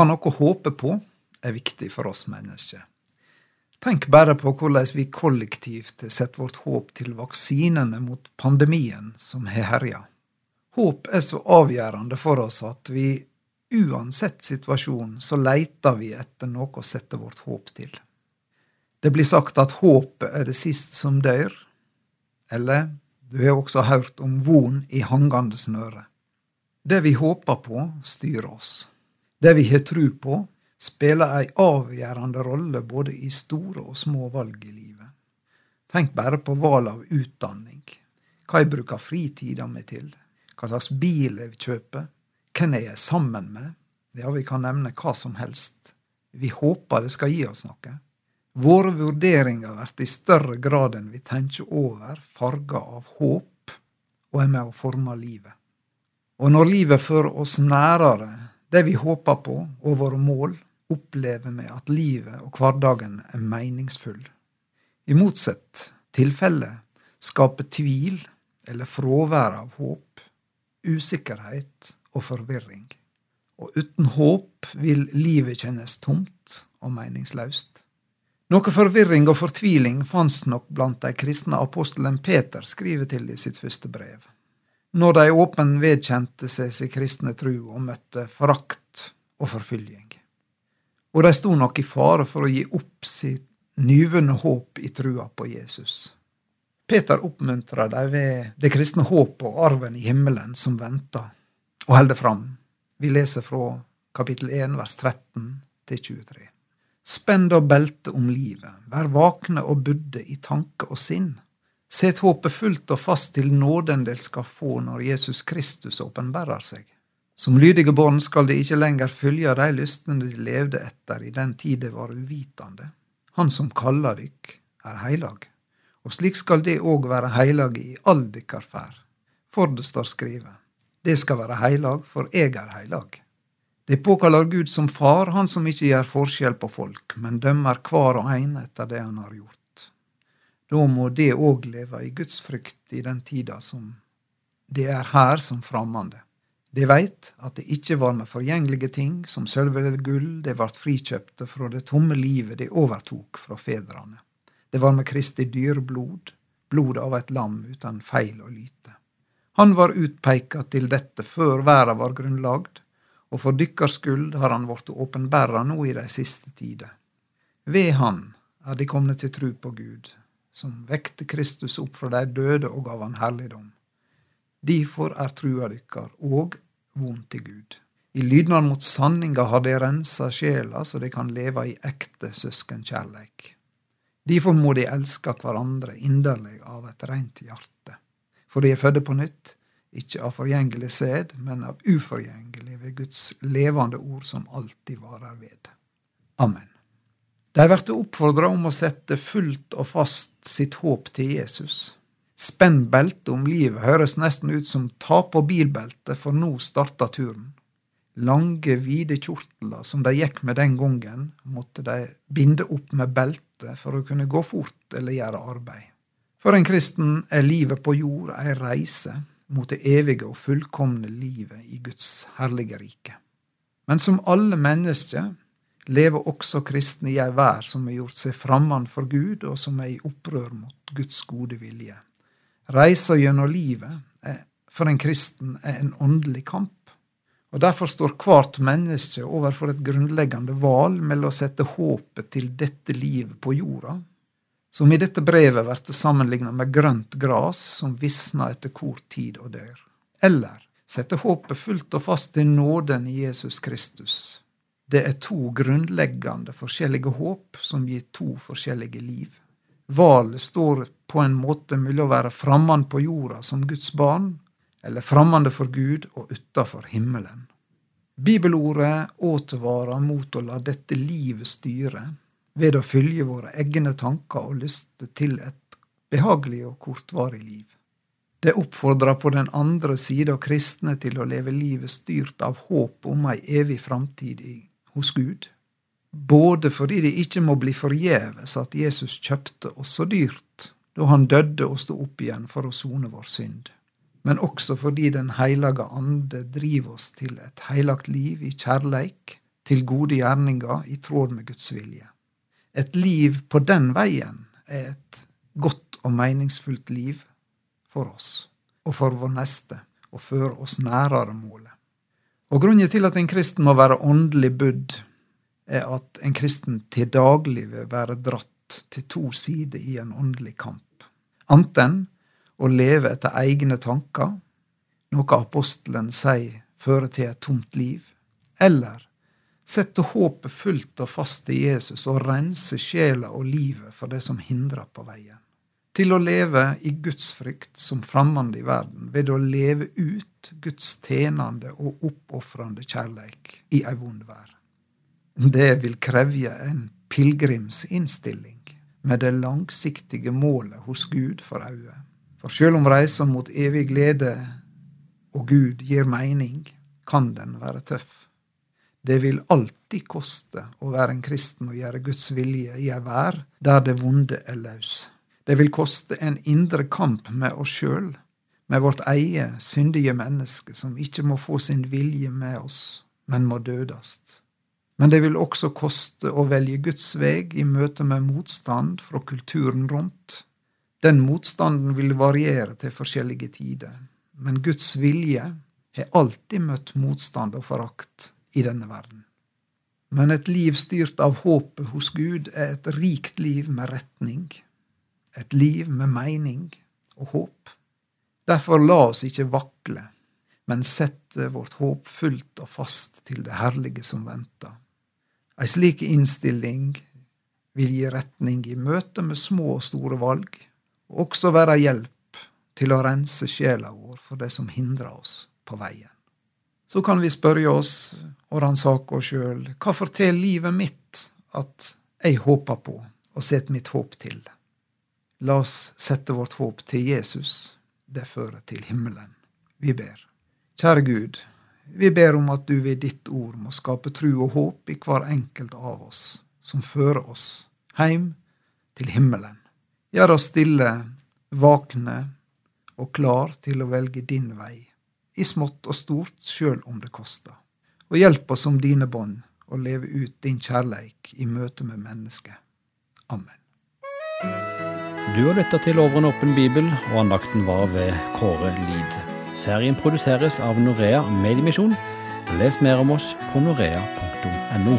ha noe å håpe på er viktig for oss mennesker. Tenk bare på hvordan vi kollektivt har sett vårt håp til vaksinene mot pandemien som har herja. Håp er så avgjørende for oss at vi uansett situasjon så leiter vi etter noe å sette vårt håp til. Det blir sagt at håpet er det sist som dør, eller du har også hørt om von i hangande snøre. Det vi håper på, styrer oss. Det vi har tru på, spiller ei avgjørende rolle både i store og små valg i livet. Tenk bare på valg av utdanning, hva jeg bruker fritida mi til, hva slags bil jeg kjøper, hvem jeg er sammen med, ja, vi kan nevne hva som helst. Vi håper det skal gi oss noe. Våre vurderinger blir i større grad enn vi tenker over, farga av håp, og er med å forme livet. Og når livet fører oss nærere det vi håper på, og våre mål, opplever vi at livet og hverdagen er meningsfull. I motsatt tilfelle skaper tvil eller fravær av håp, usikkerhet og forvirring. Og uten håp vil livet kjennes tomt og meningsløst. Noe forvirring og fortviling fantes nok blant de kristne apostelen Peter skriver til i sitt første brev. Når de åpen vedkjente seg sin kristne tru og møtte forakt og forfølging og de sto nok i fare for å gi opp sitt nyvunne håp i trua på Jesus. Peter oppmuntrer dem ved det kristne håpet og arven i himmelen som venter, og holder fram. Vi leser fra kapittel 1, vers 13 til 23. Spenn da beltet om livet, vær vakne og budde i tanke og sinn. Set håpet fullt og fast til nåden dere skal få når Jesus Kristus åpenbærer seg. Som lydige barn skal de ikke lenger følge de lystene de levde etter i den tid det var uvitende. Han som kaller dykk, er heilag, og slik skal de òg være heilage i all dykkar ferd. For det står skrevet, det skal være heilag, for eg er heilag. De påkaller Gud som far, han som ikke gjør forskjell på folk, men dømmer hver og en etter det han har gjort. Da må det òg leve i Guds frykt i den tida som det er her som framande. De veit at det ikke var med forgjengelige ting, som sølv eller gull, de vart frikjøpte fra det tomme livet de overtok fra fedrene. Det var med Kristi dyreblod, blod av et lam uten feil og lyte. Han var utpeika til dette før verda var grunnlagd, og for dykkers skyld har han blitt åpenbæra nå i de siste tider. Ved han er de komne til tru på Gud, som vekte Kristus opp fra de døde og gav han herligdom. Difor er trua dykkar òg vond til Gud. I lydnad mot sanninga har de rensa sjela så de kan leve i ekte søskenkjærleik. Difor må de elske hverandre inderlig av et rent hjerte. For de er fødde på nytt, ikke av forgjengelig sæd, men av uforgjengelig ved Guds levende ord som alltid varer ved. Amen. De blir oppfordra om å sette fullt og fast sitt håp til Jesus. Spenn beltet om livet høres nesten ut som ta på bilbeltet, for nå starter turen. Lange, vide kjortler som de gikk med den gangen, måtte de binde opp med belte for å kunne gå fort eller gjøre arbeid. For en kristen er livet på jord ei reise mot det evige og fullkomne livet i Guds herlige rike. Men som alle mennesker lever også kristne i ei vær som har gjort seg framand for Gud, og som er i opprør mot Guds gode vilje. Reisa gjennom livet er, for en kristen er en åndelig kamp. Og Derfor står hvert menneske overfor et grunnleggende valg mellom å sette håpet til dette livet på jorda, som i dette brevet blir sammenlignet med grønt gras som visner etter kort tid og dør, eller sette håpet fullt og fast til nåden i Jesus Kristus. Det er to grunnleggende forskjellige håp som gir to forskjellige liv. Valet står på en måte mellom å være fremmed på jorda som Guds barn, eller framande for Gud og utafor himmelen. Bibelordet advarer mot å la dette livet styre ved å følge våre egne tanker og lyster til et behagelig og kortvarig liv. Det oppfordrer på den andre sida kristne til å leve livet styrt av håp om ei evig framtid hos Gud både fordi det ikke må bli forgjeves at Jesus kjøpte oss så dyrt da han døde og sto opp igjen for å sone vår synd, men også fordi Den heilage ande driver oss til et heilagt liv i kjærleik til gode gjerninger i tråd med Guds vilje. Et liv på den veien er et godt og meningsfullt liv for oss og for vår neste, og fører oss nærere målet. Og Grunnen til at en kristen må være åndelig budd, er at en kristen til daglig vil være dratt til to sider i en åndelig kamp. Anten å leve etter egne tanker, noe apostelen sier fører til et tomt liv, eller sette håpet fullt og fast i Jesus og rense sjela og livet for det som hindrer på veien. Til å leve i Guds frykt som fremmande i verden, ved å leve ut Guds tjenende og oppofrende kjærleik i ei vond verd. Det vil krevje en pilegrimsinnstilling med det langsiktige målet hos Gud for øye. For sjøl om reisa mot evig glede og Gud gir mening, kan den være tøff. Det vil alltid koste å være en kristen og gjøre Guds vilje i ei vær der det vonde er løs. Det vil koste en indre kamp med oss sjøl, med vårt eie syndige menneske, som ikke må få sin vilje med oss, men må dødast. Men det vil også koste å velge Guds veg i møte med motstand fra kulturen rundt. Den motstanden vil variere til forskjellige tider, men Guds vilje har alltid møtt motstand og forakt i denne verden. Men et liv styrt av håpet hos Gud er et rikt liv med retning, et liv med mening og håp. Derfor la oss ikke vakle, men sette vårt håp fullt og fast til det herlige som venter. Ei slik innstilling vil gi retning i møte med små og store valg, og også være hjelp til å rense sjela vår for det som hindrer oss på veien. Så kan vi spørre oss og ransake oss sjøl hva forteller livet mitt at jeg håper på og setter mitt håp til? La oss sette vårt håp til Jesus. Det fører til himmelen. Vi ber. Kjære Gud, vi ber om at du ved ditt ord må skape tru og håp i hver enkelt av oss, som fører oss heim til himmelen. Gjør oss stille, vakne og klar til å velge din vei, i smått og stort, sjøl om det koster. Og hjelp oss om dine bånd å leve ut din kjærleik i møte med mennesket. Amen. Du har lytta til Over en åpen bibel, og andakten var ved Kåre Lid. Serien produseres av Norea Mediemisjon. Les mer om oss på norea.no.